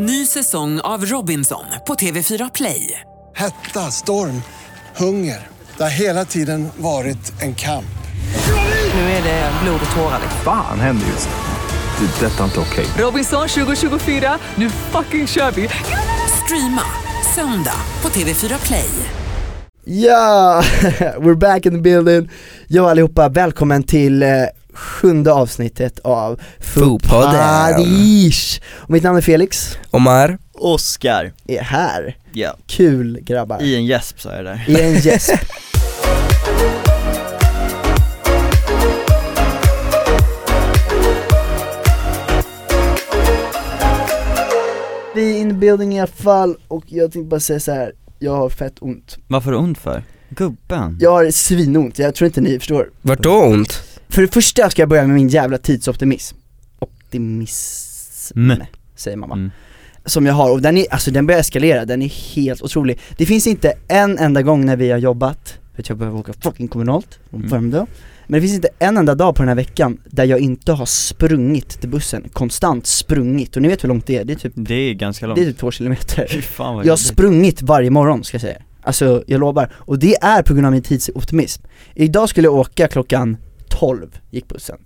Ny säsong av Robinson på TV4 Play. Hetta, storm, hunger. Det har hela tiden varit en kamp. Nu är det blod och tårar. Fan händer just nu. Det. är Detta är inte okej. Robinson 2024, nu fucking kör vi! Streama söndag på TV4 Play. Ja, we're back in the building. Ja allihopa, välkommen till eh, sjunde avsnittet av. Och mitt namn är Felix, Omar, Oscar, är här. ja, Kul grabbar. i en gäsp sa jag där I en gäsp. Vi är in building i alla fall och jag tänkte bara säga så här. jag har fett ont. Varför ont för? Gubben? Jag har svinont, jag tror inte ni förstår. vart då ont? För det första ska jag börja med min jävla tidsoptimism. Optimism, Mm. säger mamma. Mm. Som jag har, och den är, alltså den börjar eskalera, den är helt otrolig. Det finns inte en enda gång när vi har jobbat, för att jag behöver åka fucking kommunalt, från Mm. Värmdö. Men det finns inte en enda dag på den här veckan där jag inte har sprungit till bussen, konstant sprungit. Och ni vet hur långt det är, det är typ, Det är ganska långt det är typ två kilometer. Fan vad Jag har sprungit varje morgon ska jag säga. Alltså jag lovar. Och det är på grund av min tidsoptimism. Idag skulle jag åka klockan 12, gick bussen.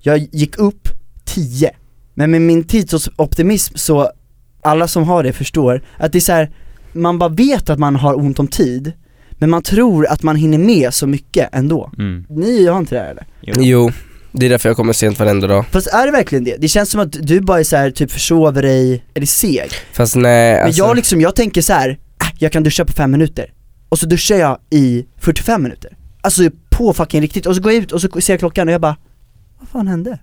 Jag gick upp 10. Men med min tidsoptimism så, alla som har det förstår att det är så här, man bara vet att man har ont om tid, men man tror att man hinner med så mycket ändå. mm. Ni har inte det här eller? Jo. Jo, det är därför jag kommer sent varenda dag. Fast är det verkligen det? Det känns som att du bara är så här, typ försover dig, eller seg. Fast nej, Men alltså, jag liksom, jag tänker så här, äh, jag kan duscha på fem minuter Och så duschar jag i 45 minuter Alltså på fucking riktigt, och så går jag ut och så ser jag klockan och jag bara Vad fan hände?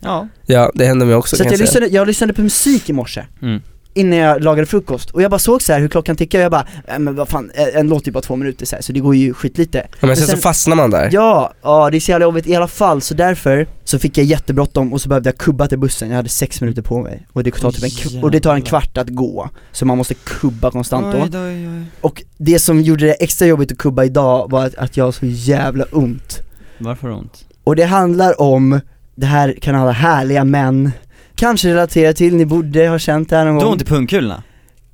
Ja, ja det händer mig också Så kan jag, jag säga. lyssnade, jag lyssnade på musik i morse mm. Innan jag lagade frukost, och jag bara såg så här hur klockan tickade och jag bara, äh, men vad fan, en låt är bara två minuter så, här, så det går ju skitlite. Ja, men sen, sen- så fastnar man där. Ja, ja det är så jävla jobbigt i alla fall, så därför så fick jag jättebråttom och så behövde jag kubba till bussen, jag hade sex minuter på mig. Och det tar, typ en, och det tar en kvart att gå, så man måste kubba konstant då. Oj, oj, oj. Och det som gjorde det extra jobbigt att kubba idag var att, att jag har så jävla ont. Varför ont? Och det handlar om, det här kan alla härliga män kanske relatera till, ni borde ha känt det här någon Du har gång ont i pungkulorna?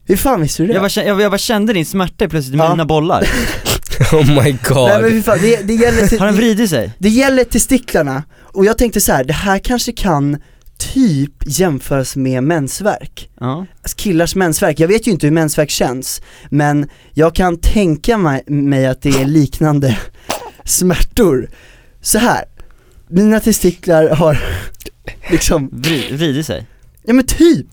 Hur fan visste du det? Jag bara, jag, jag bara kände din smärta plötsligt i Ja. mina bollar Oh my god. Nej men hur fan, det, det gäller till, Har den det, vridit sig? det gäller testiklarna, och jag tänkte så här, det här kanske kan typ jämföras med mensvärk Ja Alltså, Killars mensvärk, jag vet ju inte hur mensvärk känns, men jag kan tänka mig, mig att det är liknande smärtor Så här, mina testiklar har liksom, Vri, vridit sig? ja men typ,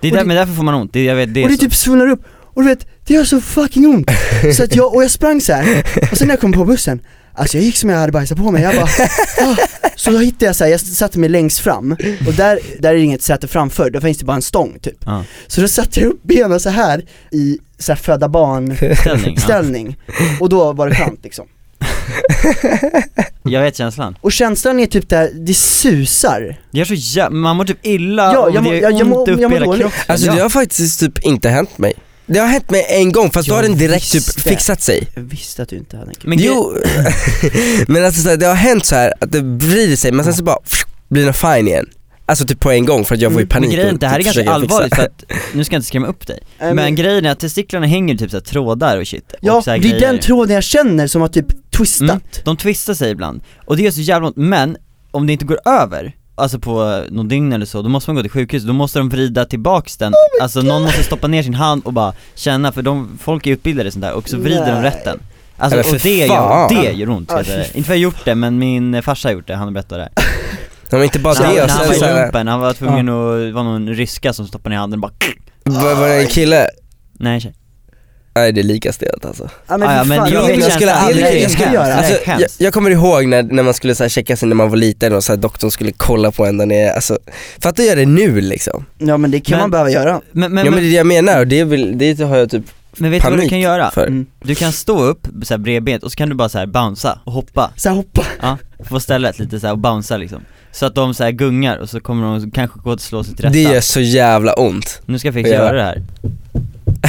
Det är där, det- men därför får man ont, det, jag vet, det är och det så. typ svullnar upp, och du vet, det gör så fucking ont Så att jag, och jag sprang så här. och sen när jag kom på bussen, alltså jag gick som jag hade bajsat på mig, jag bara ah. Så då hittade jag så här, jag satte mig längst fram, och där, där är det inget säte framför, där finns det bara en stång typ Ja. Så då satte jag upp benen så här i så här föda barn Ställning, ja. ställning, och då var det skönt liksom Jag vet känslan Och känslan är typ där, det susar Det gör så jä- man mår typ illa Ja, och jag det mår- gör jag- jag ont mår- upp jag i hela kroppen Alltså ja. det har faktiskt typ inte hänt mig. Det har hänt mig en gång fast då har Jag den direkt typ visste. fixat sig. Jag visste att du inte hade en kille Men Jo, men alltså så här, det har hänt så här att det vrider sig men sen så bara blir den fine igen. Alltså typ på en gång för att jag får ju panik Men grejen, och det här är typ ganska allvarligt för att, nu ska jag inte skrämma upp dig Men grejen är att testiklarna hänger typ såhär trådar och shit Ja, och så här det är grejer. den tråden jag känner som har typ twistat. Mm, De twistar sig ibland, och det gör så jävla ont, men om det inte går över Alltså på någon dygn eller så, då måste man gå till sjukhus, då måste de vrida tillbaks den. Alltså någon måste stoppa ner sin hand och bara känna, för de, folk är utbildade i sånt där, och så vrider de Nej. rätt den Alltså och för det gör, det gör ont jag Ja, fy Inte för jag har gjort det, men min farsa har gjort det, han har berättat det. Ja, men inte bara När han, det när han sen var så i lumpen, han var tvungen att, det var någon ryska som stoppade ner handen och bara var, var det en kille? Nej tjej Nej det är lika stelt alltså. Ja men, Ah, ja, men jag jag skulle aldrig- jag skulle Alltså, kommer ihåg när, när man skulle så här, checka sig när man var liten och så här, doktorn skulle kolla på en där nere, alltså, för att göra det nu liksom. Ja men det kan Men- man behöva göra Men, men, ja men det är det jag menar och det, vill, det har jag typ men vet du vad du panik kan göra? för. mm. Du kan stå upp så här bredbent och så kan du bara så här bouncea och hoppa, Så här, hoppa ja, på stället lite så här och bouncea liksom Så att de så här gungar och så kommer de kanske gå och slå sig till rätta Det gör så jävla ont. Nu ska jag fixa göra det här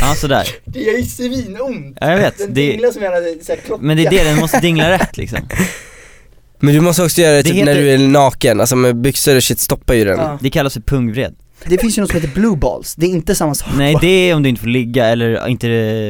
Ja sådär, Det gör ju svinont. Ja jag vet, det, som jag hade såhär klocka men det är det, den måste dingla rätt liksom. Men du måste också göra det Det typ heter- när du är naken, alltså med byxor och shit stoppar ju den. Ja. Det kallas för pungvred. Det finns ju något som heter blue balls, det är inte samma sak. Nej det är om du inte får ligga eller inte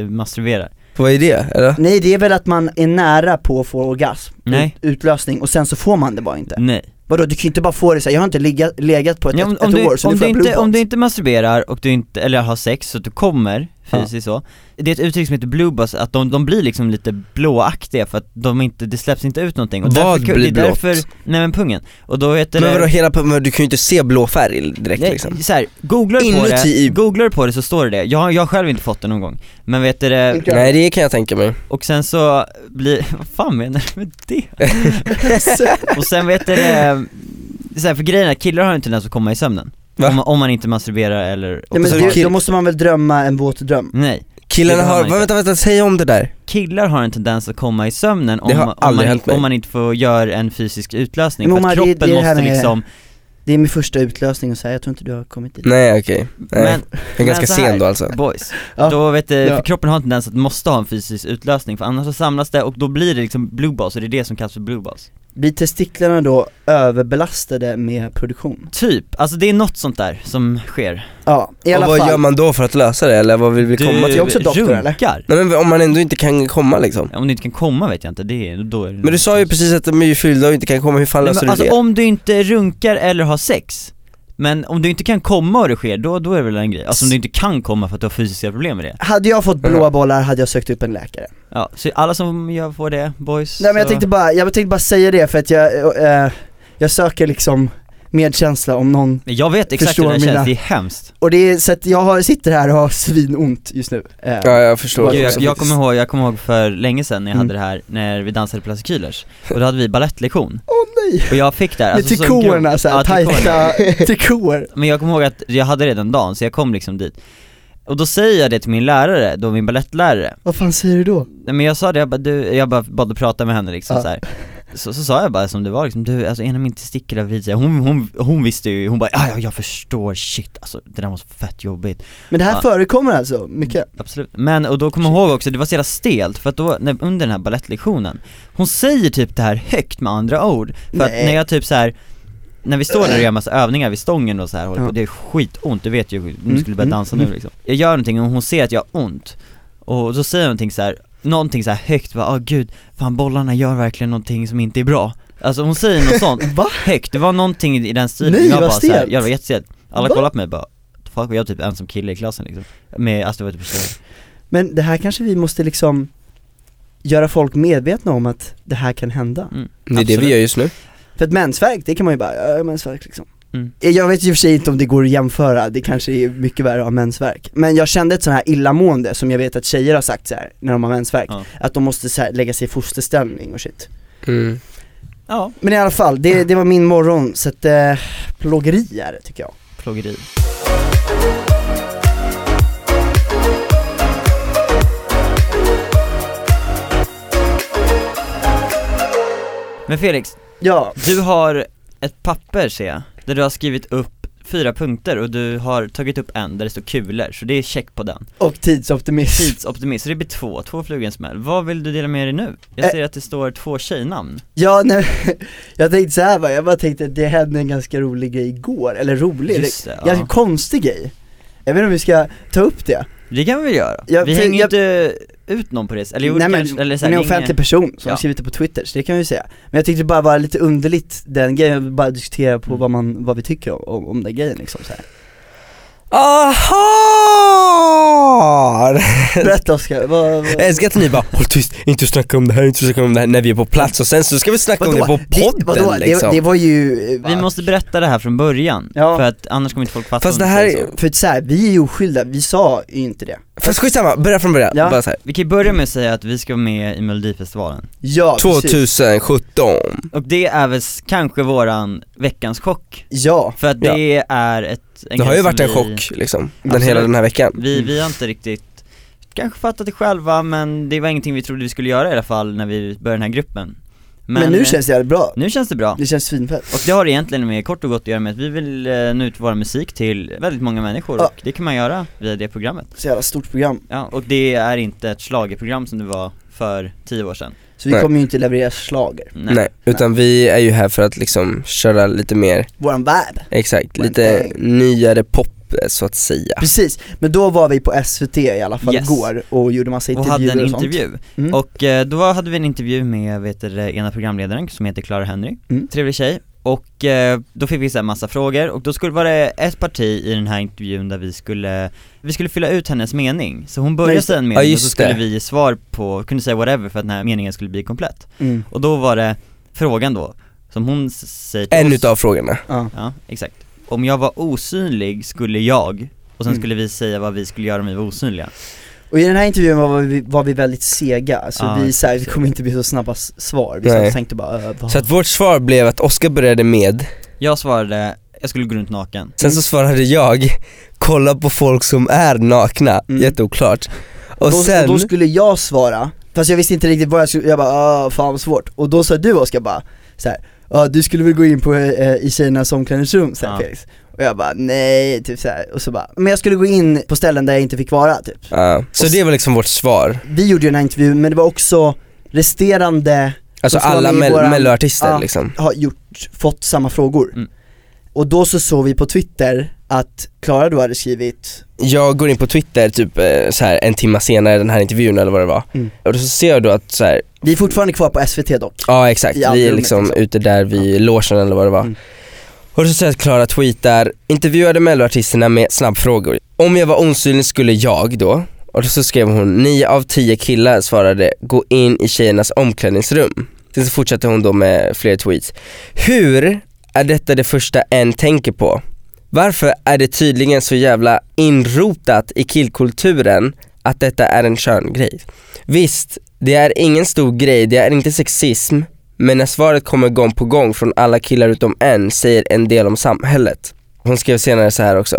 masturberar. Vad är det? Eller? Nej det är väl att man är nära på att få orgasm, Nej. Ut, utlösning. Och sen så får man det bara inte. Nej. Vadå du kan ju inte bara få det så här, jag har inte ligga, legat på ett, Ja, om, ett, om, ett du, år så om, du får inte, om du inte masturberar och du inte, eller har sex så att du kommer fysiskt så Det är ett uttryck som heter blue balls, att de, de blir liksom lite blåaktiga för att de inte, det släpps inte ut någonting och Vad därför, blir det är därför, blått? nej men pungen, och då heter Men det vadå hela, men du kan ju inte se blå färg direkt Nej, liksom så här, googlar du på det, i- googlar på det så står det det. Jag, jag har själv inte fått det någon gång. Men vet du det, Inte. Nej det kan jag tänka mig och sen så blir, vad fan menar du med det? och sen vet du det, så här, för grejen är att killar har en tendens att komma i sömnen. Om, man- om man inte masturberar eller, Ja, men kill- då måste man väl drömma en våt dröm? nej. Killarna har inte. vänta vänta, säg om det där Killar har en tendens att komma i sömnen om, man- om, man, om man inte får göra en fysisk utlösning, Men för att kroppen det är det måste med- liksom Det är min första utlösning och så här, jag tror inte du har kommit dit Nej okej, nej, Men, är ganska här, sen då alltså Boys, Ja. då vet du, Ja. för kroppen har en tendens att måste ha en fysisk utlösning för annars så samlas det och då blir det liksom blue balls och det är det som kallas för blue balls Blir testiklarna då överbelastade med produktion? Typ, alltså det är något sånt där som sker Ja, i alla Och vad fall gör man då för att lösa det eller vad vill vi komma är till? också doktor, eller? runkar. Nej men om man ändå inte kan komma liksom Ja, Om du inte kan komma vet jag inte, det är, då är det Men du sa ju precis att de är ju fyllda och inte kan komma, hur fan Nej, löser men, alltså du det? om du inte runkar eller har sex Men om du inte kan komma och det sker, då, då är det väl en grej. Alltså om du inte kan komma för att du har fysiska problem med det. Hade jag fått blåa bollar hade jag sökt upp en läkare. Ja, så alla som gör får det, boys Nej men jag så- tänkte bara, jag tänkte bara säga det för att jag, eh, jag söker liksom medkänsla om någon. Jag vet exakt hur det mina- känns, det är hemskt. Och det är så att jag har, sitter här och har svinont just nu. Eh, Ja jag förstår. jag, jag kommer ihåg, jag kommer ihåg för länge sedan när jag Mm. hade det här, när vi dansade Plaza och då hade vi ballettlektion Åh nej! Och jag fick det här, Med alltså, så trikåerna grov- såhär, Ja, tajta trikåer. Men jag kommer ihåg att jag hade redan dagen, så jag kom liksom dit. Och då säger jag det till min lärare, då min ballettlärare Vad fan säger du då? Nej men jag sa det, jag bara, du, jag bara bad att prata med henne liksom Ja. så, här. Så Så sa jag bara som det var liksom, du alltså en av min testikel har vridit sig, hon, hon, hon visste ju, hon bara ja, ja jag förstår, shit alltså det där måste vara fett jobbigt Men det här Ja. förekommer alltså, mycket? Absolut, men och då kommer jag ihåg också, det var så jävla stelt för att då, när, under den här ballettlektionen Hon säger typ det här högt med andra ord, för att Nej. när jag typ så här när vi står där och gör massa övningar vid stången och så här håller Ja. på, det är skitont, du vet ju, nu Mm, skulle börja mm, dansa nu mm. liksom Jag gör någonting och hon ser att jag har ont Och då säger hon någonting så här, någonting så här högt, bara åh gud, fan bollarna gör verkligen någonting som inte är bra. Alltså hon säger något sånt. Va? högt, det var någonting i den stilen, Nej, jag bara så här, stelt. jag var jättestelt. Alla Va? kollade på mig bara, fuck? Jag är typ ensam kille i klassen liksom. Med, alltså det var typ så Men det här kanske vi måste liksom göra folk medvetna om att det här kan hända. Mm, Det är det absolut. vi gör just nu. För ett mensvärk, det kan man ju bara, ja jag har mensvärk liksom Mm. Jag vet ju för sig inte om det går att jämföra, det kanske är mycket värre att ha mensvärk. Men jag kände ett sånt här illamående som jag vet att tjejer har sagt så här när de har mensvärk Ja. Att de måste så här, lägga sig i fosterställning och shit. Mm. Ja, Men i alla fall, det, det var min morgon, så att eh, plågeri är det tycker jag. Plågeri. Men Felix, Ja, du har ett papper ser jag, där du har skrivit upp fyra punkter och du har tagit upp en där det står kulor, så det är check på den och tidsoptimism Tidsoptimist, så det blir två, två flugor smäll. Vad vill du dela med dig nu? Jag Eh. ser att det står två tjejnamn Ja, nej, jag tänkte så här bara, jag bara tänkte att det hände en ganska rolig grej igår, eller rolig, Just det, ganska ja. konstig grej Jag vet inte om vi ska ta upp det? Det kan vi göra? Ja, vi hänger jag- inte ut någon på det, eller Nej men, kanske, eller så hon här, är en offentlig inget- person som Ja. skrivit det på twitter, så det kan vi säga Men jag tyckte det bara var lite underligt, den grejen, jag bara diskutera på Mm. vad man, vad vi tycker om, om, om den grejen liksom så här. Aha! Berätta Oskar, vad, vad Jag älskar att ni bara håll tyst, inte snacka om det här, inte snacka om det här när vi är på plats och sen så ska vi snacka om det på podden vadå? liksom Det, det var ju, Vi måste berätta det här från början, Ja. för att annars kommer inte folk fatta Fast det vi här så. för så här, vi är ju oskyldiga, vi sa ju inte det Fast skitsamma, börja från början, Ja. bara så här. Vi kan ju börja med att säga att vi ska vara med i Melodifestivalen Ja, precis. 2017 Och det är väl kanske våran veckans chock Ja, För att det är ett en Det har ju varit en vi, chock liksom, den Absolut. hela den här veckan. Vi, vi har inte riktigt kanske fattat det själva men det var ingenting vi trodde vi skulle göra i alla fall när vi började den här gruppen. Men, nu eh, känns det bra, nu känns det bra. Det känns svinfett. Och det har egentligen med kort och gott att göra med att vi vill eh, nå ut vår musik till väldigt många människor Ja. och det kan man göra via det programmet. Så jävla stort program. Ja, och det är inte ett schlagerprogram som det var för tio år sedan Så vi Nej. kommer ju inte leverera slager, Nej. utan vi är ju här för att liksom köra lite mer, våran vibe exakt, One lite thing. nyare pop eh, så att säga. Precis, men då var vi på SVT i alla fall Yes. igår och gjorde massa och intervjuer hade en och sånt. intervju. Mm. Och eh, då hade vi en intervju med, vet du, ena programledaren som heter Clara Henry, Mm. trevlig tjej och eh, då fick vi så här massa frågor och då skulle vara det ett parti i den här intervjun där vi skulle, vi skulle fylla ut hennes mening. Så hon Ja, började säga en Ja, mening och just så skulle det. vi ge svar på, kunde säga whatever för att den här meningen skulle bli komplett. Mm. Och då var det frågan då, som hon säger till En oss, utav frågorna. Ja. Ja, exakt. Om jag var osynlig skulle jag, och sen Mm. skulle vi säga vad vi skulle göra om vi var osynliga. Och i den här intervjun var vi, var vi väldigt sega, alltså Ja, vi, så här, vi kommer inte bli så snabba svar, vi Nej. tänkte bara äh, vad Så att vårt svar blev att Oskar började med, Jag svarade, jag skulle gå runt naken. sen så svarade jag, kolla på folk som är nakna, Mm. jätteoklart. Och då, sen, då skulle jag svara, fast jag visste inte riktigt vad jag skulle, jag bara ah, fan vad svårt. Och då sa du Oskar bara så här, ah, du skulle väl gå in på, eh, i tjejernas omklädningsrum så här, Ja. Felix. Och jag bara nej, typ så här. och så bara, men jag skulle gå in på ställen där jag inte fick vara typ. ja, så det var liksom vårt svar. Vi gjorde ju den här intervjun men det var också resterande Alltså alla våran- melloartister Ja. liksom. har gjort, fått samma frågor. Mm. Och då så såg vi på Twitter att Klara då hade skrivit, Jag går in på Twitter typ eh, så här en timme senare den här intervjun eller vad det var. Mm. Och då så ser jag då att så här, vi är fortfarande kvar på SVT dock. ja exakt, vi är liksom liksom. ute där vid logen eller vad det var. Mm. Och så ser jag att Klara tweetar, intervjuade melloartisterna med snabbfrågor. Om jag var osynlig skulle jag då, och så skrev hon, 9 av 10 killar svarade, gå in i tjejernas omklädningsrum. Sen så fortsatte hon då med fler tweets. Hur är detta det första en tänker på? Varför är det tydligen så jävla inrotat i killkulturen att detta är en köngrej? Visst, det är ingen stor grej, det är inte sexism, men när svaret kommer gång på gång från alla killar utom en säger en del om samhället. Hon skrev senare så här också.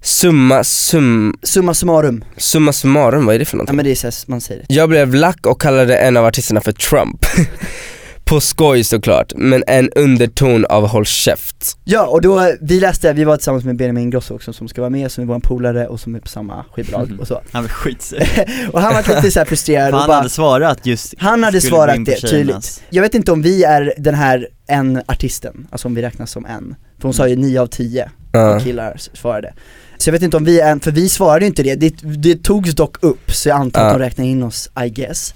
Summa sum, Summa summarum, summa summarum, vad är det för ja någonting? men det är så man säger det. Jag blev lack och kallade en av artisterna för Trump. På skoj såklart, men en underton av håll käft. Ja och då, vi läste, vi var tillsammans med Benjamin Ingrosso också som ska vara med, som är vår polare och som är på samma skivbolag och så. Han var skitsur. Och han var lite såhär frustrerad och Han bara, hade svarat just han hade svarat det tydligt. Jag vet inte om vi är den här en artisten, alltså om vi räknas som en. För hon sa ju 9 av 10 Ja. killar svarade. Så jag vet inte om vi är en, för vi svarade ju inte det, det, det togs dock upp så jag antar att de räknar in oss I guess.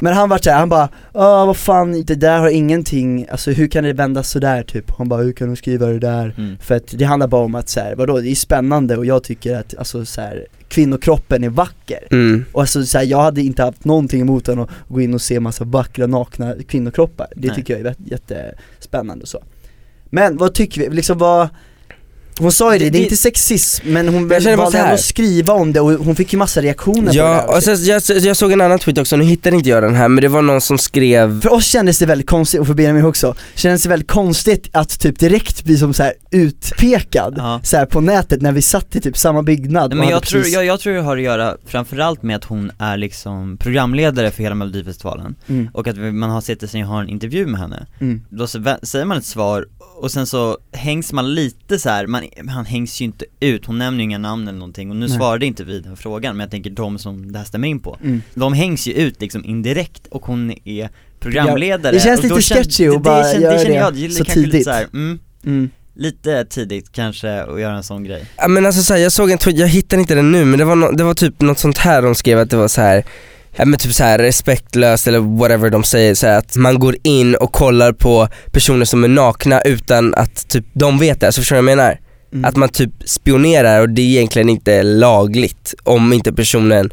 Men han var såhär, han bara ah vad fan, det där har ingenting, alltså hur kan det vändas sådär typ? Han bara hur kan de skriva det där? Mm. För att det handlar bara om att så här, vadå, det är spännande och jag tycker att alltså så här, kvinnokroppen är vacker. Mm. Och alltså så här, jag hade inte haft någonting emot än att gå in och se massa vackra nakna kvinnokroppar. Det Nej. tycker jag är jät- jättespännande och så. Men vad tycker vi, liksom vad hon sa ju det, det är inte sexism men hon valde ändå att skriva om det och hon fick ju massa reaktioner på det Ja, här. och sen, jag, jag såg en annan tweet också, nu hittade inte jag den här men det var någon som skrev För oss kändes det väldigt konstigt, och för Benjamin också, kändes det väldigt konstigt att typ direkt bli som så här utpekad Ja. så här på nätet när vi satt i typ samma byggnad Nej, men jag hade tror, precis- jag, jag tror det har att göra framförallt med att hon är liksom programledare för hela melodifestivalen mm, och att man har sett sig och har en intervju med henne mm. Då säger man ett svar och sen så hängs man lite så här, man, han hängs ju inte ut, hon nämner ju inga namn eller någonting och nu Nej. svarade inte vi den frågan men jag tänker de som det här stämmer in på Mm. De hängs ju ut liksom indirekt och hon är programledare Det känns lite sketchy att det, bara det, göra det känner det jag, det är så kanske lite tidigt. så här, mm, Mm. Lite tidigt kanske att göra en sån grej Ja men alltså så här, jag såg en tweet, jag hittar inte den nu men det var, no, det var typ något sånt här de skrev att det var så här Ja men typ så här respektlöst eller whatever de säger så här, att man går in och kollar på personer som är nakna utan att typ de vet det, alltså förstår du vad jag menar? Mm. Att man typ spionerar och det är egentligen inte lagligt om inte personen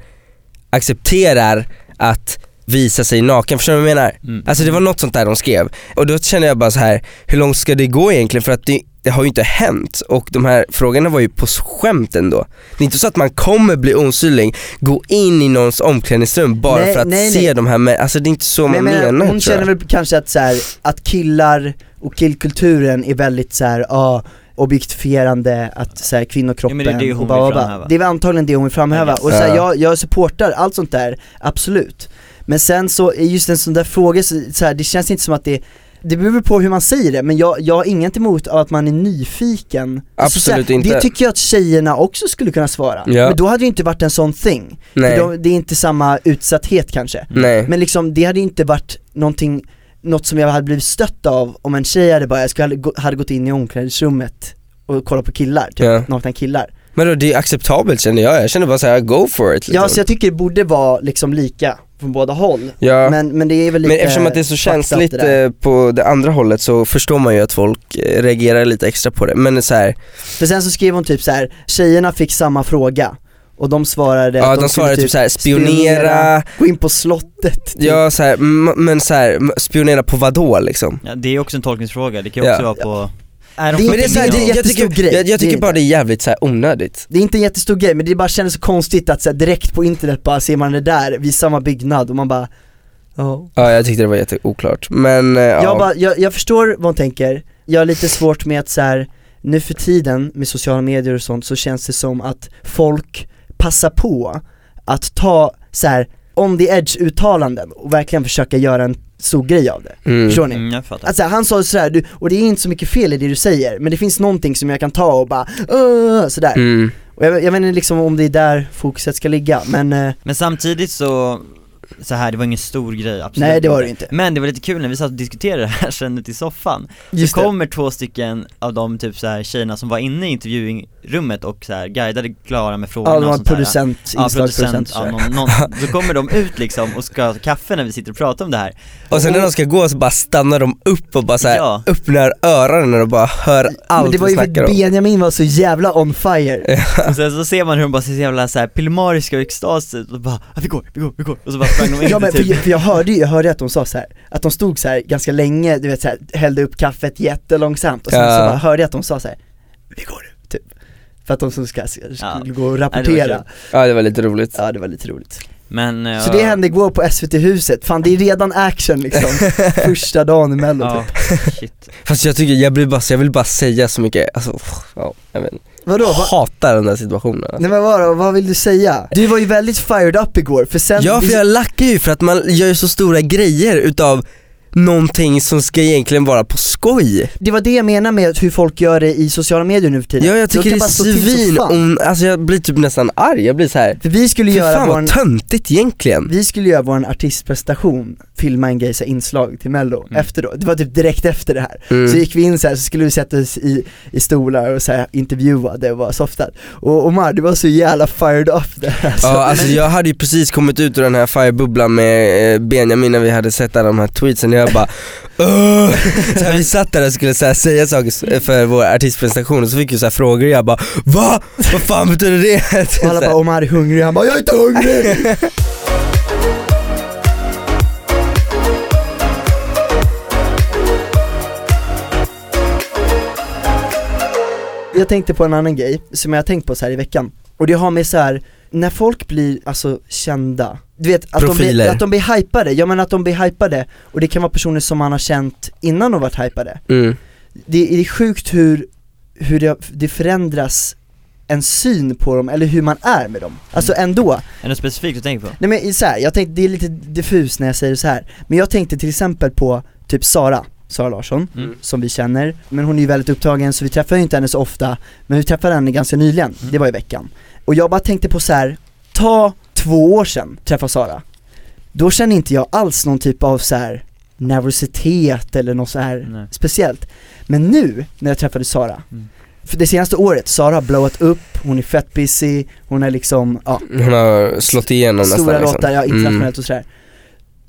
accepterar att visa sig naken, förstår du vad jag menar? mm. Alltså det var något sånt där de skrev och då kände jag bara så här hur långt ska det gå egentligen för att det, det har ju inte hänt och de här frågorna var ju på skämt ändå. Det är inte så att man kommer bli osynlig, gå in i någons omklädningsrum bara Nej, för att nej, se nej. de här med, alltså det är inte så Men, man jag menar, hon känner väl kanske att så här, att killar och killkulturen är väldigt så här, ja objektifierande, att så här, kvinnokroppen Ja, men det är det hon och vill framhäva. Det är väl antagligen det hon vill framhäva, och så här, Ja. jag, jag supportar allt sånt där, absolut Men sen så, just en sån där fråga, så, så här, det känns inte som att det det beror på hur man säger det, men jag, jag har inget emot att man är nyfiken Alltså, Absolut så här, inte. Det tycker jag att tjejerna också skulle kunna svara, Ja. men då hade det inte varit en sån thing Nej. Då, Det är inte samma utsatthet kanske Nej. Men liksom, det hade inte varit någonting, något som jag hade blivit stött av om en tjej hade bara, jag skulle, hade gått in i omklädningsrummet och kollat på killar, typ Ja. nakna killar Men då, det är acceptabelt känner jag, jag känner bara såhär, go for it liksom. Ja så jag tycker det borde vara liksom lika från båda håll Ja. men, men det är väl lite Men eftersom att det är så känsligt det eh, på det andra hållet så förstår man ju att folk eh, reagerar lite extra på det. Men så här, För sen så skrev hon typ så här: tjejerna fick samma fråga och de svarade ja att de skulle svarar typ såhär, spionera, gå in på slottet typ. ja så här, m- men så här, m- spionera på vad då liksom? Ja, det är också en tolkningsfråga, det kan ju Ja. också vara på är de Men det är så här, det är en det, jag jättestor tycker, grej. jag, tycker bara det. är jävligt så här onödigt. Det är inte en jättestor grej men det bara kändes så konstigt att så här, direkt på internet bara ser man det där vid samma byggnad och man bara ja. Ja jag tyckte det var jätteoklart, men eh, ja. Jag, bara, jag, jag förstår vad hon tänker, jag har lite svårt med att så här, nu för tiden med sociala medier och sånt så känns det som att folk passar på att ta så här on the edge uttalanden och verkligen försöka göra en stor grej av det. mm. Förstår ni? Mm, jag fattar. Alltså han sa sådär, du, och det är inte så mycket fel i det du säger, men det finns någonting som jag kan ta och bara uh, sådär. Mm. Och jag, jag vet inte liksom om det är där fokuset ska ligga, men eh, Men samtidigt så, så här, det var ingen stor grej absolut nej det var det inte. Men det var lite kul när vi satt och diskuterade det här sen ute i soffan Just Så det. kommer två stycken av de typ så här tjejerna som var inne i intervjurummet och så här guidade Klara med frågorna Ja, de och var där. producent, Ja, inslagsproducent producent, och ja, någon, någon, så kommer de ut liksom och ska ha kaffe när vi sitter och pratar om det här Och sen när de ska gå så bara stannar de upp och bara så här Ja. öppnar öronen och bara hör Men allt det var ju för att om. Benjamin var så jävla on fire. Och sen så ser man hur de bara ser så jävla så här pillemariska och extas ut och bara ah, vi går, vi går, vi går och så bara Ja men för, typ jag- för jag hörde ju, jag hörde att de sa så här, att de stod så här ganska länge, du vet så här, hällde upp kaffet jättelångsamt och sen Ja. så bara hörde jag att de sa så här, vi går nu, typ. För att de som ska, ska Ja. gå och det rapportera. kul. Ja det var lite roligt. Ja det var lite roligt. Men eh, Så det hände igår på SVT-huset, fan det är redan action liksom, första dagen i mello Ja, typ. Fast jag tycker, jag blir bara, jag vill bara säga så mycket, alltså, ja, jag vet. Vadå? Va? hatar den där situationen alltså. Nej men vadå, vad vill du säga? Du var ju väldigt fired up igår, för sen Ja för jag lackar ju för att man gör ju så stora grejer utav någonting som ska egentligen vara på skoj. Det var det jag menar med hur folk gör det i sociala medier nu för tiden Ja jag tycker det är svin, om, alltså jag blir typ nästan arg, jag blir så här. För vi skulle Fy göra fan vår vad töntigt egentligen. Vi skulle göra vår artistprestation, filma en grej, så inslag till mello, Mm. efter då, det var typ direkt efter det här Mm. Så gick vi in så här, så skulle vi sätta oss i, i stolar och så här, intervjua det och vara softad Och Omar, du var så jävla fired up där alltså. Ja alltså jag hade ju precis kommit ut ur den här firebubblan med eh, Benjamin när vi hade sett alla de här tweetsen jag bara "Åh!" så här, Vi satt där och skulle så här, säga saker för vår artistpresentation och så fick vi så här frågor och jag bara VA? Vad fan betyder det? Och alla bara Omar är hungrig, han bara jag är inte hungrig! Jag tänkte på en annan grej som jag har tänkt på så här i veckan Och det har med så här när folk blir alltså kända, du vet att de, blir, att de blir hypade, ja men att de blir hypade och det kan vara personer som man har känt innan de varit hypade mm. det, det är sjukt hur, hur det, det förändras en syn på dem, eller hur man är med dem. Alltså ändå. Är det något specifikt du tänker på? Nej men så här, jag tänkte, det är lite diffus när jag säger så här. men jag tänkte till exempel på typ Sara, Sara Larsson, Mm. som vi känner, men hon är ju väldigt upptagen så vi träffar ju inte henne så ofta, men vi träffade henne ganska nyligen, Mm. det var i veckan. Och jag bara tänkte på så här. ta två år sedan, träffa Sara, då känner inte jag alls någon typ av så här nervositet eller något så här Nej. speciellt. Men nu, när jag träffade Sara, Mm. för det senaste året, Sara har blowat upp, hon är fett busy, hon är liksom, ja, Hon har slått igenom stora nästan liksom. låtar, ja internationellt och sådär.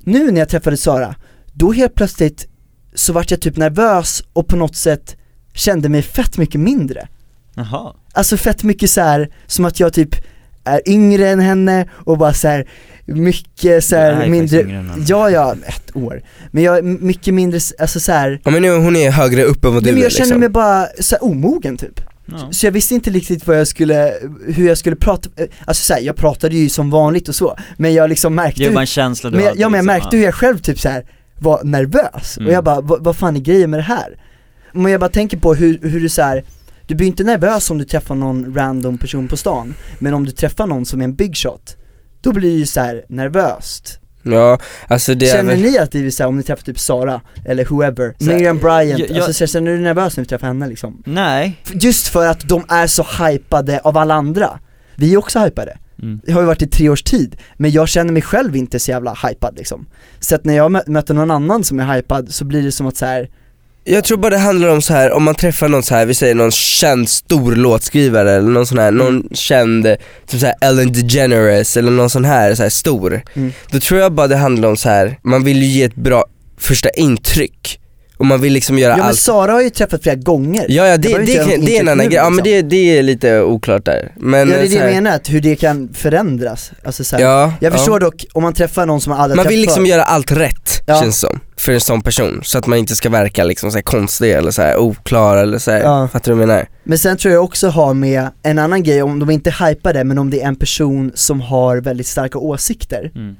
Nu när jag träffade Sara, då helt plötsligt så vart jag typ nervös och på något sätt kände mig fett mycket mindre. Jaha, Alltså fett mycket så här som att jag typ är yngre än henne och bara så här mycket så här mindre, ja ja, ett år. Men jag är mycket mindre, alltså så här, Ja men nu, hon är högre upp än vad du men är jag känner liksom. mig bara så här omogen typ. ja. Så jag visste inte riktigt vad jag skulle, hur jag skulle prata, alltså så här, jag pratade ju som vanligt och så, men jag liksom märkte Det bara en känsla du men jag, hade, ja men jag liksom. märkte hur jag själv typ så här var nervös, Mm. och jag bara, vad, fan är grejen med det här? Men jag bara tänker på hur, hur du så här, du blir inte nervös om du träffar någon random person på stan, men om du träffar någon som är en big shot, då blir det ju så här nervöst Ja, alltså det är Känner väl, ni att det är såhär, om ni träffar typ Sara, eller whoever, Miriam Bryant, jag- jag- alltså så känner du nervös när du träffar henne liksom? Nej, Just för att de är så hypade av alla andra Vi är också hypade mm. Det har ju varit i tre års tid, men jag känner mig själv inte så jävla hypad liksom Så att när jag mö- möter någon annan som är hypad så blir det som att så här. jag tror bara det handlar om så här om man träffar någon så här, vi säger någon känd stor låtskrivare eller någon sån här, någon känd, typ så här Ellen DeGeneres eller någon sån här, så här stor Mm. Då tror jag bara det handlar om så här man vill ju ge ett bra första intryck och man vill liksom göra Ja men allt Sara har ju träffat flera gånger Ja ja det, det, inte göra kan- något det är en annan grej, ja men liksom. det, det är lite oklart där men Ja det är eh, det jag menar, att hur det kan förändras, alltså så här, Ja, Jag ja. förstår dock, om man träffar någon som man aldrig Man vill liksom förr. göra allt rätt, Ja. känns som, för en sån person. Så att man inte ska verka liksom så här konstig eller så här oklar eller så här. Ja. fattar du vad jag menar? Men sen tror jag också har med en annan grej, om de inte hypar det, men om det är en person som har väldigt starka åsikter Mm.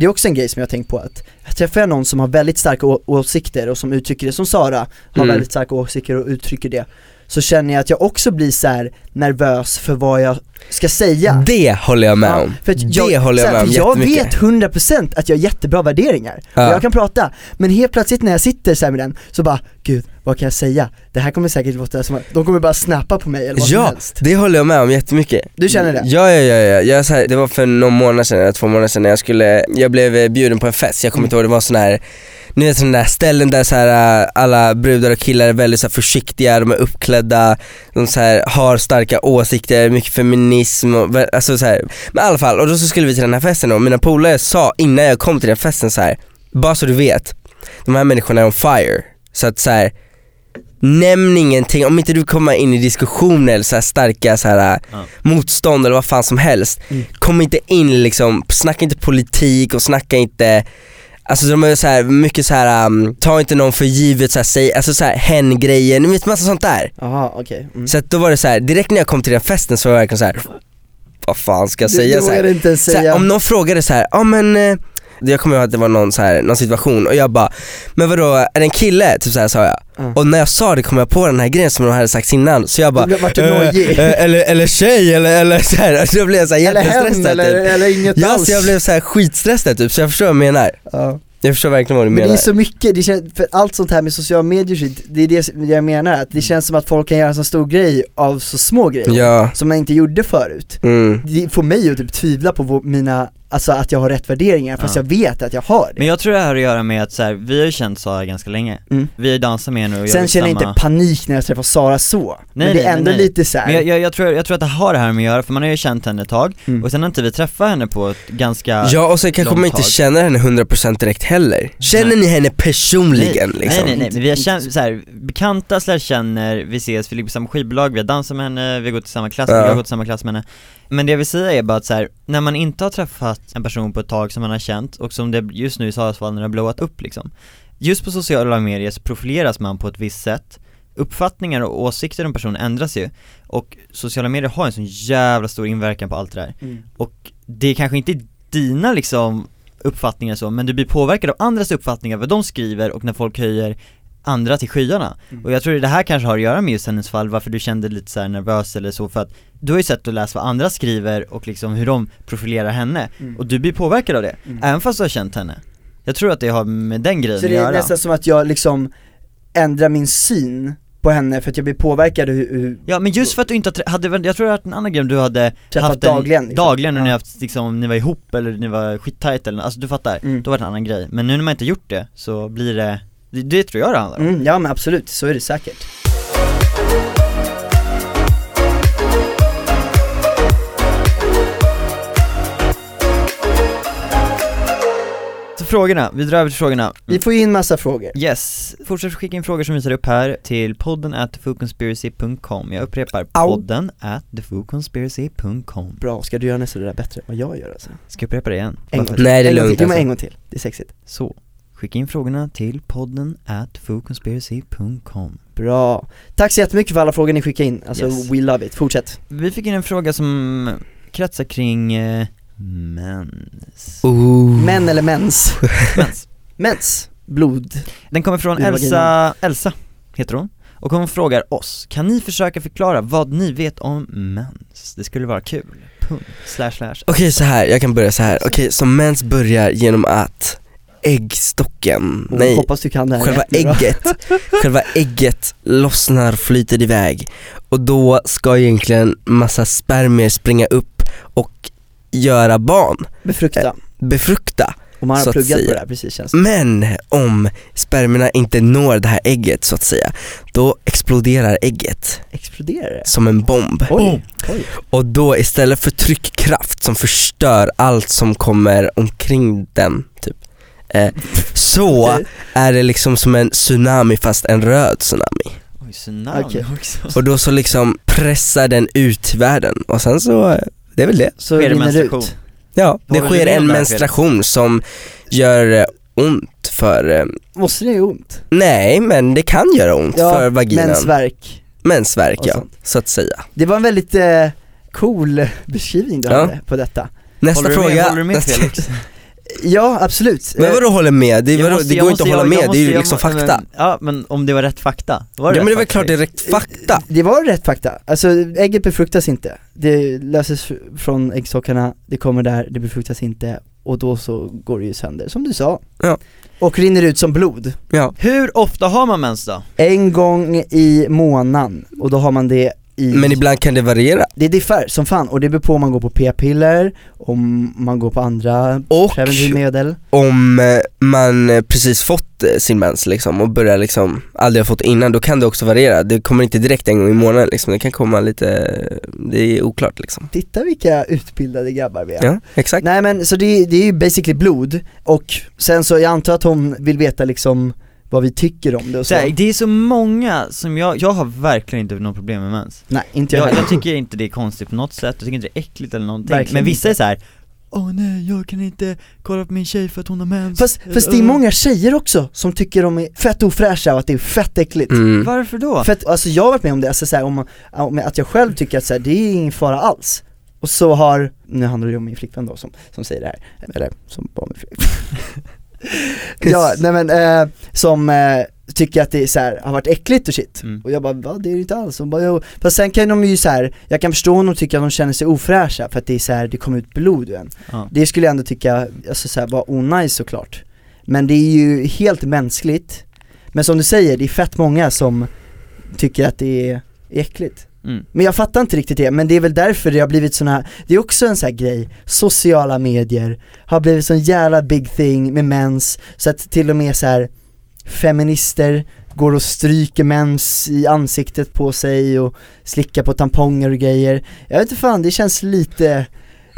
Det är också en grej som jag har tänkt på att Träffar jag någon som har väldigt starka åsikter och som uttrycker det, som Sara har Mm. väldigt starka åsikter och uttrycker det Så känner jag att jag också blir så nervös för vad jag ska säga Det håller jag med Ja, om. för att det jag, håller jag med om Jag vet 100% att jag har jättebra värderingar, Ja. och jag kan prata, men helt plötsligt när jag sitter så här med den, så bara Gud, vad kan jag säga? Det här kommer säkert låta som att, de kommer bara snappa på mig eller vad som Ja, helst det håller jag med om jättemycket. Du känner det? Ja, ja, ja, ja. Jag, så här, det var för någon månad sedan, eller två månader sedan, jag skulle, jag blev bjuden på en fest, jag kommer inte ihåg, det var sån här ni vet sådana där ställen där så här, äh, alla brudar och killar är väldigt så försiktiga, de är uppklädda, de så här, har starka åsikter, mycket feminism och, alltså så här. Men i alla fall, och då så skulle vi till den här festen och mina polare sa innan jag kom till den festen så här, bara så du vet, de här människorna är on fire. Så att så här, Nämn ingenting, om inte du kommer in i diskussioner eller så här starka så här, Ja. motstånd eller vad fan som helst Mm. Kom inte in liksom, snacka inte politik och snacka inte Alltså de är så här, mycket så här, um, ta inte någon för givet, så här, säg, alltså så här, hen-grejer, ni vet massa sånt där Jaha, okej mm. Så att då var det så här, direkt när jag kom till den festen så var jag verkligen så här. vad fan ska jag säga du så här? Så här, Om någon frågade så här, ja men eh, jag kommer ihåg att det var någon, så här, någon situation och jag bara, men vadå, är det en kille? Typ så här sa jag. Ja. Och när jag sa det kom jag på den här grejen som de hade sagt innan, så jag bara, eh, eh, eller, eller tjej eller, eller så här, alltså, då blev jag så här Eller jättestressad eller, typ. eller inget Ja, alls så jag blev så här skitstressad typ, så jag förstår vad du menar. ja. Jag förstår verkligen vad du Men det menar. är så mycket, det känns, för allt sånt här med sociala medier shit, det är det jag menar, att det känns som att folk kan göra en så stor grej av så små grejer Ja, Som man inte gjorde förut mm. Det får mig att typ tvivla på mina, alltså att jag har rätt värderingar fast Ja. jag vet att jag har det Men jag tror det här har att göra med att så här, vi har ju känt Sara ganska länge, Mm. vi har dansat med henne och Sen känner jag samma... inte panik när jag träffar Sara så, men Nej, det är nej, ändå nej. lite så här. Men jag, jag, jag, tror, jag tror att det har det här med att göra, för man har ju känt henne ett tag, Mm. och sen har inte vi träffat henne på ett ganska Ja och sen kanske man inte tag. känner henne 100% direkt heller. Känner ni henne personligen nej, liksom? Nej nej nej, men vi har känt, så här, bekanta slash känner, vi ses, vi ligger på samma skivbolag, vi har dansat med henne, vi har gått i samma klass, Ja. jag har gått i samma klass med henne Men det jag vill säga är bara att så här, när man inte har träffat en person på ett tag som man har känt, och som det just nu i Saras fall när det har blowat upp liksom. Just på sociala medier så profileras man på ett visst sätt. Uppfattningar och åsikter om personen ändras ju. Och sociala medier har en sån jävla stor inverkan på allt det där. Mm. Och det är kanske inte dina liksom uppfattningar så, men du blir påverkad av andras uppfattningar, vad de skriver och när folk höjer andra till skyarna. Mm. Och jag tror det här kanske har att göra med just hennes fall, varför du kände lite så här nervös eller så, för att du har ju sett och läst vad andra skriver och liksom hur de profilerar henne, Mm. och du blir påverkad av det, Mm. även fast du har känt henne. Jag tror att det har med den grejen Så att det är göra. nästan som att jag liksom ändrar min syn på henne för att jag blir påverkad hur, hur Ja men just för att du inte hade, jag tror att en annan grej om du hade haft en, dagligen, liksom. dagligen ni Ja. haft liksom, ni var ihop eller ni var skittajt eller alltså du fattar, Mm. då var det en annan grej. Men nu när man inte gjort det så blir det, det, det tror jag det handlar om. mm, Ja men absolut, så är det säkert frågorna, vi drar över till frågorna. Vi får in massa frågor Yes, fortsätt skicka in frågor som vi tar upp här till podden at thefoodconspiracy.com Jag upprepar, Au. podden at thefoodconspiracy.com Bra, ska du göra nästa det där bättre än vad jag gör alltså? Ska jag upprepa det igen? En gång till, Nej, det är en gång lugnt, till. Jo men alltså. en gång till, det är sexigt Så, skicka in frågorna till podden at foodconspiracy.com Bra, tack så jättemycket för alla frågor ni skickade in, alltså Yes. we love it, fortsätt Vi fick in en fråga som kretsar kring eh, mens. Ooh. Män eller mens? mens. Mens, blod Den kommer från Elsa, Elsa heter hon. och hon frågar oss, kan ni försöka förklara vad ni vet om mens? Det skulle vara kul. Punkt. Slash slash. Okej så här, jag kan börja så här. okej så mens börjar genom att äggstocken, nej hoppas du kan det här själva ägget, själva ägget lossnar, flyter iväg och då ska egentligen massa spermier springa upp och göra barn, Befrukta. befrukta. Och man så har att pluggat på det här precis känns det. Men om spermierna inte når det här ägget så att säga, då exploderar ägget Exploderar det? som en bomb. Oj, oj. Och då istället för tryckkraft som förstör allt som kommer omkring den typ eh, Så är det liksom som en tsunami fast en röd tsunami Oj, tsunami Okej. också. Och då så liksom pressar den ut världen och sen så, eh, det är väl det Så Sker det menstruation? ut. Ja, det sker en menstruation som gör eh, ont för, Måste det göra ont? nej men det kan göra ont för vaginan mensvärk. Mensvärk ja, sånt. så att säga Det var en väldigt eh, cool beskrivning du Ja. hade på detta. Nästa Håller du fråga med, håller du med. Felix? Ja, absolut. Men Eh, vadå håller med? Det, Jag vadå, måste- det jag går måste- inte att hålla jag- jag med, det är ju liksom jag- fakta Men, ja men om det var rätt fakta, var det Ja men det är väl fakta, klart det är rätt fakta Det var rätt fakta, alltså ägget befruktas inte, det löses från äggstockarna, det kommer där, det befruktas inte och då så går det ju sönder, som du sa. Ja. Och rinner ut som blod. Ja, Hur ofta har man mens då? En gång i månaden, och då har man det i men ibland kan det variera. Det diffar som fan, och det beror på om man går på p-piller, om man går på andra Och preventivmedel. om eh, man eh, precis fått eh, sin mens liksom och börjar liksom, aldrig har fått innan, då kan det också variera. Det kommer inte direkt en gång i månaden liksom, det kan komma lite, det är oklart liksom. Titta vilka utbildade grabbar vi är. Ja, exakt. Nej men så det, det är ju basically blod, och sen så jag antar att hon vill veta liksom vad vi tycker om det och så, här, det är så många som jag, jag har verkligen inte något problem med mens Nej inte jag jag, jag tycker inte det är konstigt på något sätt, jag tycker inte det är äckligt eller någonting Verkligen Men vissa inte. är så här. Åh nej, jag kan inte kolla på min tjej för att hon har mens Fast, fast det är många tjejer också som tycker de är fett ofräscha och att det är fett äckligt mm. Varför då? För att, alltså jag har varit med om det, alltså så här, om, om att jag själv tycker att så här, det är ingen fara alls Och så har, nu handlar det ju om min flickvän då som, som säger det här, eller som var min flickvän Ja, nej men, eh, som eh, tycker att det är så här, har varit äckligt och shit. Mm. Och jag bara, va det är det inte alls, och bara, jo. Fast sen kan de ju så här, jag kan förstå om de tycker att de känner sig ofräscha för att det är så här, det kommer ut blod ur en. Ja. Det skulle jag ändå tycka, alltså så här, var onajs såklart. Men det är ju helt mänskligt. Men som du säger, det är fett många som tycker att det är äckligt Mm. Men jag fattar inte riktigt det, men det är väl därför det har blivit såna här, det är också en sån här grej, sociala medier har blivit sån jävla big thing med mens, så att till och med så här feminister går och stryker mens i ansiktet på sig och slickar på tamponger och grejer. Jag vet inte fan, det känns lite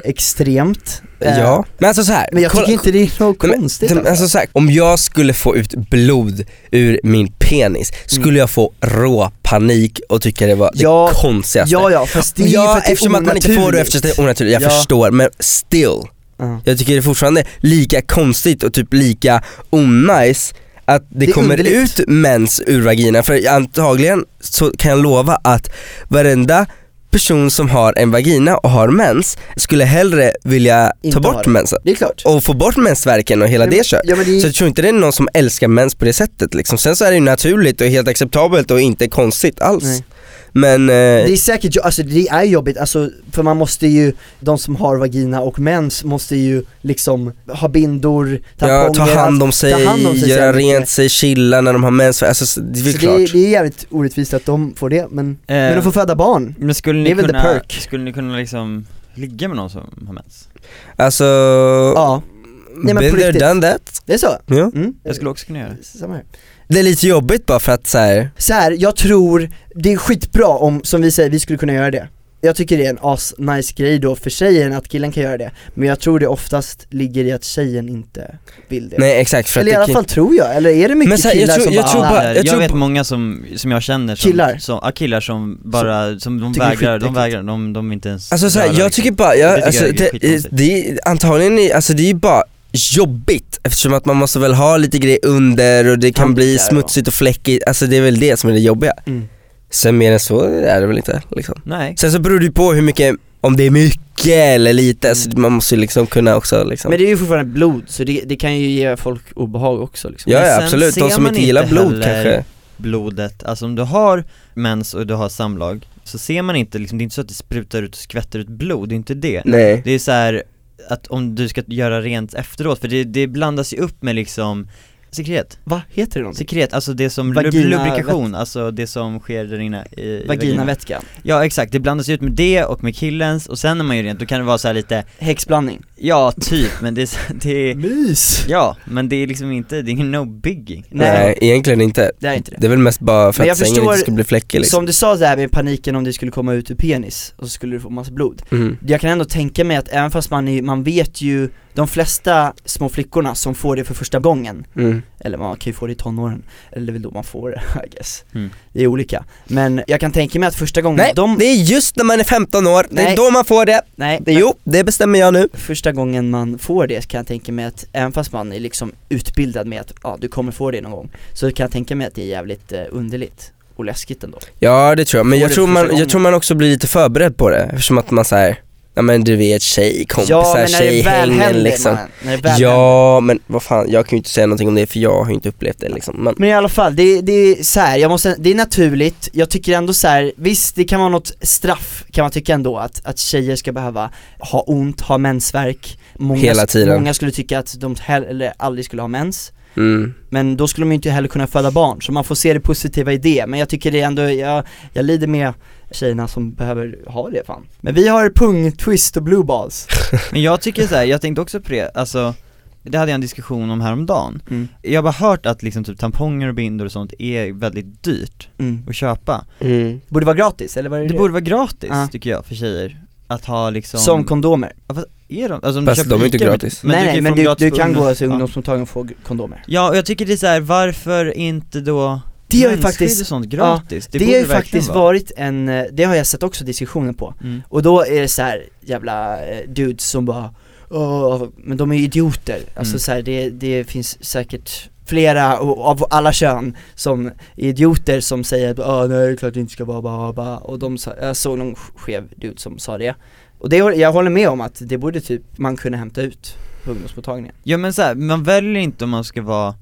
extremt. Eh, Ja, men alltså så här, Men jag kolla- tycker inte det är något men, konstigt de- alltså så här, om jag skulle få ut blod ur min penis, skulle Mm. jag få rå panik och tycka det var Ja, det konstigaste Ja ja, fast det är Ja, för att det är eftersom att man inte får det onaturligt. eftersom det är onaturligt, jag Ja. förstår men still Ja. Jag tycker det är fortfarande lika konstigt och typ lika onajs att det, Det kommer underligt. ut mens ur vaginan för antagligen så kan jag lova att varenda person som har en vagina och har mens skulle hellre vilja Inte ta bort mensen Det är klart. och få bort mensvärken och hela det kör. Ja det Så jag tror inte det är någon som älskar mens på det sättet liksom. Sen så är det ju naturligt och helt acceptabelt och inte konstigt alls. Nej. Men, eh, Det är säkert, alltså det är jobbigt, alltså, för man måste ju, de som har vagina och mens måste ju liksom ha bindor, ja, tamponger, ta hand om allt- sig, ta hand om sig göra rent sig, chilla när de har mens, alltså så det är väl Så klart. det, är- det är jävligt orättvist att de får det, men, men Eh, de får föda barn. Men skulle det ni är väl the kunna, perk. skulle ni kunna liksom ligga med någon som har mens? Alltså, Ja, Nej, men been there, done that. det är så. Ja. Mm. Jag skulle också kunna göra det Samma här. Det är lite jobbigt bara för att så här, Så här, jag tror, det är skitbra om, som vi säger, vi skulle kunna göra det Jag tycker det är en as nice grej då för tjejen att killen kan göra det Men jag tror det oftast ligger i att tjejen inte vill det nej exakt för Eller i att alla det fall tror jag, eller är det mycket Men så här, jag killar tror- som jag bara, tror "Ah, bara- jag, jag tror vet på- många som, som jag känner som, Killar? som, ja, killar som bara, som de det är vägrar, de vägrar, de, de vill inte ens Alltså så här, jag liksom. tycker bara, Det jag, tycker alltså, jag är det, skitkonstigt. det är antagligen, alltså det är ju bara jobbigt eftersom att man måste väl ha lite grejer under och det kan bli Handikar och- smutsigt och fläckigt, alltså det är väl det som är det jobbiga. Mm. Sen mer än så är det väl inte liksom. Nej, Sen så beror det ju på hur mycket, om det är mycket eller lite, Mm. så man måste ju liksom kunna också liksom Men det är ju fortfarande blod, så det, det kan ju ge folk obehag också liksom Ja, ja absolut, de som inte gillar inte blod kanske blodet, alltså om du har mens och du har samlag så ser man inte liksom, det är inte så att det sprutar ut och skvätter ut blod, det är inte det Nej. Det är så här att om du ska göra rent efteråt, för det, det blandas ju upp med liksom sekret, Va, heter det någonting? sekret, alltså det som, Vagina- lubrikation, alltså det som sker där inne i, Vaginavätska, Ja exakt, det blandas ut med det och med killens och sen när man gör rent, då kan det vara så här lite, häxblandning ja typ, men det är, det är Mys! Ja, men det är liksom inte, det är no biggie Nej, egentligen inte. Det är inte det Det är väl mest bara för Men att sängen förstår- inte ska bli fläckig liksom. Som du sa här med paniken om det skulle komma ut ur penis och så skulle du få massa blod Mm. Jag kan ändå tänka mig att även fast man, är, man vet ju de flesta små flickorna som får det för första gången Mm. Eller man kan ju få det i tonåren, eller det är väl då man får det I guess Mm. Det är olika, men jag kan tänka mig att första gången Nej, de, det är just när man är 15 år, det Nej. är då man får det. nej, det jo, det bestämmer jag nu. första gången man får det kan jag tänka mig att även fast man är liksom utbildad med att ja, du kommer få det någon gång Så kan jag tänka mig att det är jävligt eh, underligt och läskigt ändå Ja det tror jag, men jag det tror, man, jag tror man också blir lite förberedd på det eftersom att man säger Ja men du vet tjejkompisar, Ja men när det väl tjejhängen händer liksom man, när det väl händer. Ja men vad fan, jag kan ju inte säga någonting om det för jag har ju inte upplevt det liksom men, Men i alla fall, det, det är så här, jag måste, det är naturligt, jag tycker ändå så här, visst det kan vara något straff kan man tycka ändå att, att tjejer ska behöva ha ont, ha mensvärk många, Hela tiden. Många skulle tycka att de hell, eller aldrig skulle ha mens mm. Men då skulle de ju inte heller kunna föda barn, så man får se det positiva i det Men jag tycker det är ändå, jag, jag lider med tjejerna som behöver ha det fan Men vi har pung, twist och blue balls Men jag tycker så här, jag tänkte också på det, alltså det hade jag en diskussion om häromdagen Mm. Jag har bara hört att liksom typ tamponger och bindor och sånt är väldigt dyrt mm. att köpa Mm. Borde vara gratis, eller vad är det? Det borde vara gratis Ja. tycker jag för tjejer Att ha liksom Som kondomer Ja, fast är de? Alltså om Fast du köper de är inte gratis. Men Nej du nej men du, gratis du kan gå till ungdomsmottagningen och få kondomer Ja och jag tycker det är så här, varför inte då Det har ju faktiskt- sånt gratis? Det, borde har ju faktiskt vara. varit en, eh, det har jag sett också diskussioner på mm. Och då är det så här jävla eh, dudes som bara Åh, men de är idioter, alltså Mm. så här, det, det finns säkert flera av alla kön som är idioter som säger att "Åh, nej det är klart det inte ska vara bara, bara. och de sa, jag såg någon skev dude som sa det Och det, jag håller med om att det borde typ man kunna hämta ut på ungdomsmottagningen Ja men så här, man väljer inte om man ska vara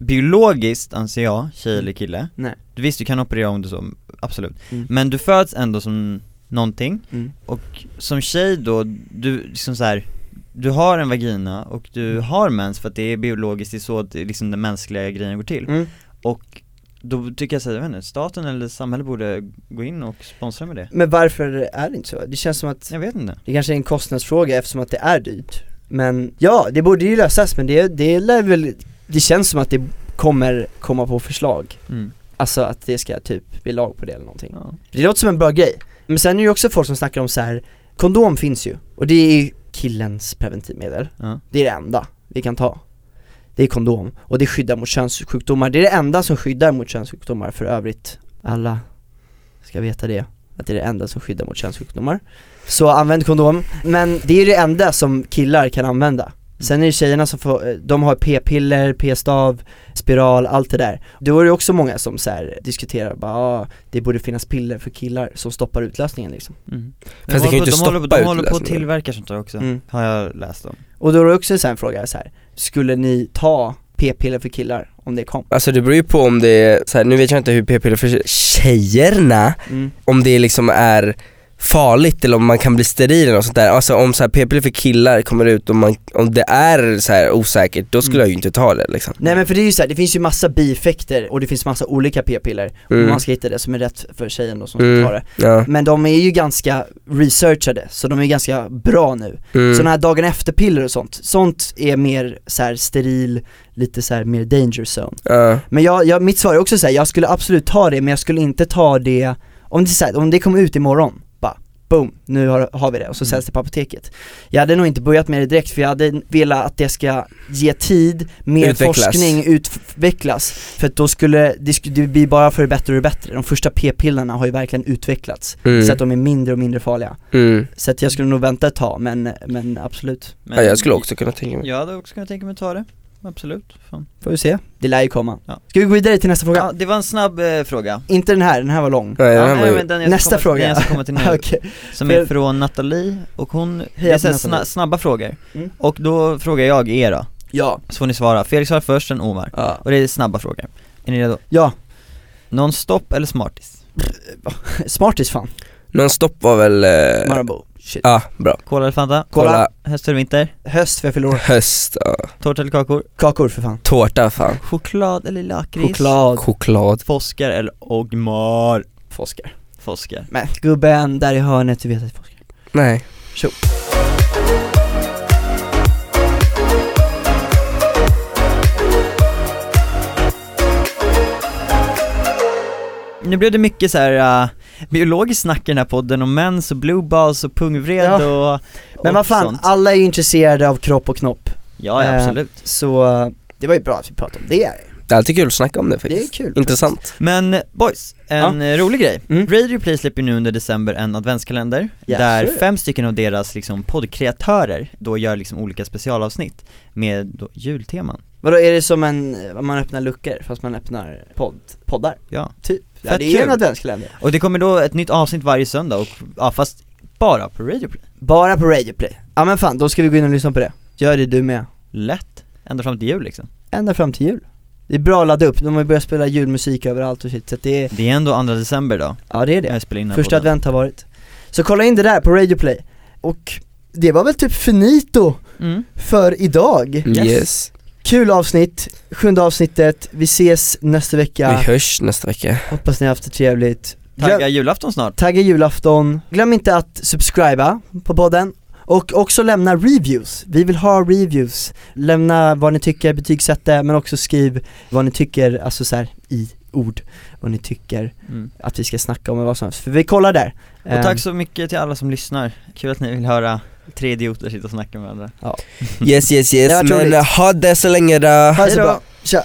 biologiskt anser jag, tjej eller kille Nej. Du Visst du kan operera om du så, absolut Mm. Men du föds ändå som någonting Mm. och som tjej då, du liksom så här, du har en vagina och Mm. du har mens för att det är biologiskt, det är så att liksom den mänskliga grejen går till Mm. Och då tycker jag såhär, jag vet inte, staten eller samhället borde gå in och sponsra med det Men varför är det inte så? Det känns som att Jag vet inte Det kanske är en kostnadsfråga eftersom att det är dyrt Men ja, det borde ju lösas men det, det lär väl Det känns som att det kommer komma på förslag. Mm. Alltså att det ska typ bli lag på det eller någonting. Ja. Det låter som en bra grej. Men sen är det ju också folk som snackar om så här. Kondom finns ju, och det är ju killens preventivmedel. Ja. Det är det enda vi kan ta. Det är kondom, och det skyddar mot könssjukdomar. Det är det enda som skyddar mot könssjukdomar. För övrigt Alla ska veta det, att det är det enda som skyddar mot könssjukdomar. Så använd kondom, men det är det enda som killar kan använda Sen är det tjejerna som får, eh, de har p-piller, p-stav, spiral, allt det där Då är det också många som så här diskuterar bara, ah, det borde finnas piller för killar som stoppar utlösningen liksom Mm. Fast det kan ju de inte håller, på- stoppa de håller på att tillverka sånt där också, Mm. har jag läst om Och då är det också så en fråga så här. skulle ni ta p-piller för killar om det kom? Alltså det beror ju på om det är, så här, nu vet jag inte hur p-piller för tjejerna, Mm. om det liksom är farligt eller om man kan bli steril eller något sånt där. Alltså om så här p-piller för killar kommer ut och man, om det är så osäkert, då skulle Mm. jag ju inte ta det liksom. Nej men för det är ju så här, det finns ju massa bieffekter och det finns massa olika p-piller Mm. och man ska hitta det som är rätt för tjejen då som Mm. ska ta det Ja. Men de är ju ganska researchade, så de är ganska bra nu Mm. Sådana här dagen efter-piller och sånt, sånt är mer så här steril, lite så här mer danger zone Ja. Men jag, jag, mitt svar är också så här, jag skulle absolut ta det men jag skulle inte ta det, om det, så här, om det kommer ut imorgon, boom, nu har, har vi det och så Mm. säljs det på apoteket Jag hade nog inte börjat med det direkt för jag hade velat att det ska ge tid, mer Utvecklas. forskning, utvecklas För att då skulle, det, skulle, det blir bara för det bättre och det bättre, de första p-pillerna har ju verkligen utvecklats Mm. Så att de är mindre och mindre farliga Mm. Så att jag skulle nog vänta ett tag men, men absolut Men Ja, jag skulle också kunna tänka mig. Jag hade också kunnat tänka mig att ta det, absolut Fan. Får vi se, det lär ju komma. Ja. Ska vi gå vidare till nästa fråga? Ja, det var en snabb eh, fråga. Inte den här, den här var lång. Ja, var nej, men den jag Nästa komma, fråga. Den jag ska komma till nu, Okej, som är från Nathalie, och hon, det är sna, snabba frågor, Mm. och då frågar jag er då, ja, så får ni svara, Felix svarar först, sen Omar, ja, och det är snabba frågor. Är ni redo? ja. Non-stop eller Smarties? Smartis fan, Non-stop var väl, eh, Marabou, shit ja bra. Cola eller Fanta? Kolla. Höst eller vinter? Höst för jag fyller år, Höst, ja. Tårta eller kakor? kakor för fan Tårta fan. Choklad eller lakrits? Choklad, Choklad. Foskar eller Ogmar? Foskar Foskar Men gubben där i hörnet, du vet att Foskar Nej. Nu blev det mycket så här uh, biologiskt snack i den här podden om mens och blue balls och pungvred och Men och vad fan, sånt. alla är ju intresserade av kropp och knopp Ja, ja Eh, absolut Så eh, det var ju bra att vi pratade om det Det är alltid kul att snacka om det Det är faktiskt. kul Intressant. Men boys, en eh, rolig grej. Mm. Radio Play släpper nu under december en adventskalender Ja, där så är det. fem stycken av deras liksom, poddkreatörer då gör liksom olika specialavsnitt med då, julteman. Vadå, är det som en, man öppnar luckor fast man öppnar podd, poddar? Ja. Typ, ja, Fett det är en adventskalender Och det kommer då ett nytt avsnitt varje söndag och, ja fast bara på Radio Play. Bara på Radio Play. Ja men fan, då ska vi gå in och lyssna på det. Gör det du med. Lätt, ända fram till jul liksom. Ända fram till jul. Det är bra att ladda upp, de har ju börjat spela julmusik överallt och shit så att det är, Det är ändå andra december då, ja det är det. Jag spelar in den här Första podden. advent har varit. Så kolla in det där på Radio Play. Och det var väl typ finito Mm. för idag. Yes. Kul avsnitt, sjunde avsnittet, vi ses nästa vecka. Vi hörs nästa vecka. Hoppas ni har haft det trevligt. Glöm- Tagga julafton snart. Tagga julafton, glöm inte att subscriba på podden. Och också lämna reviews, vi vill ha reviews. Lämna vad ni tycker, betygsätta men också skriv vad ni tycker, alltså så här i ord, vad ni tycker Mm. att vi ska snacka om och vad som helst, för vi kollar där. Och tack så mycket till alla som lyssnar, kul att ni vill höra tre idioter sitta och snacka med varandra. Yes yes yes, Det var men roligt. ha det så länge då. Ha det så bra, tja!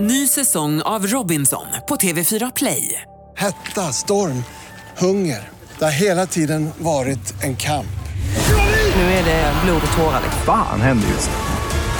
Ny säsong av Robinson på TV4 Play. Hetta, storm, hunger. Det har hela tiden varit en kamp. Nu är det blod och tårar. liksom. Fan händer just nu.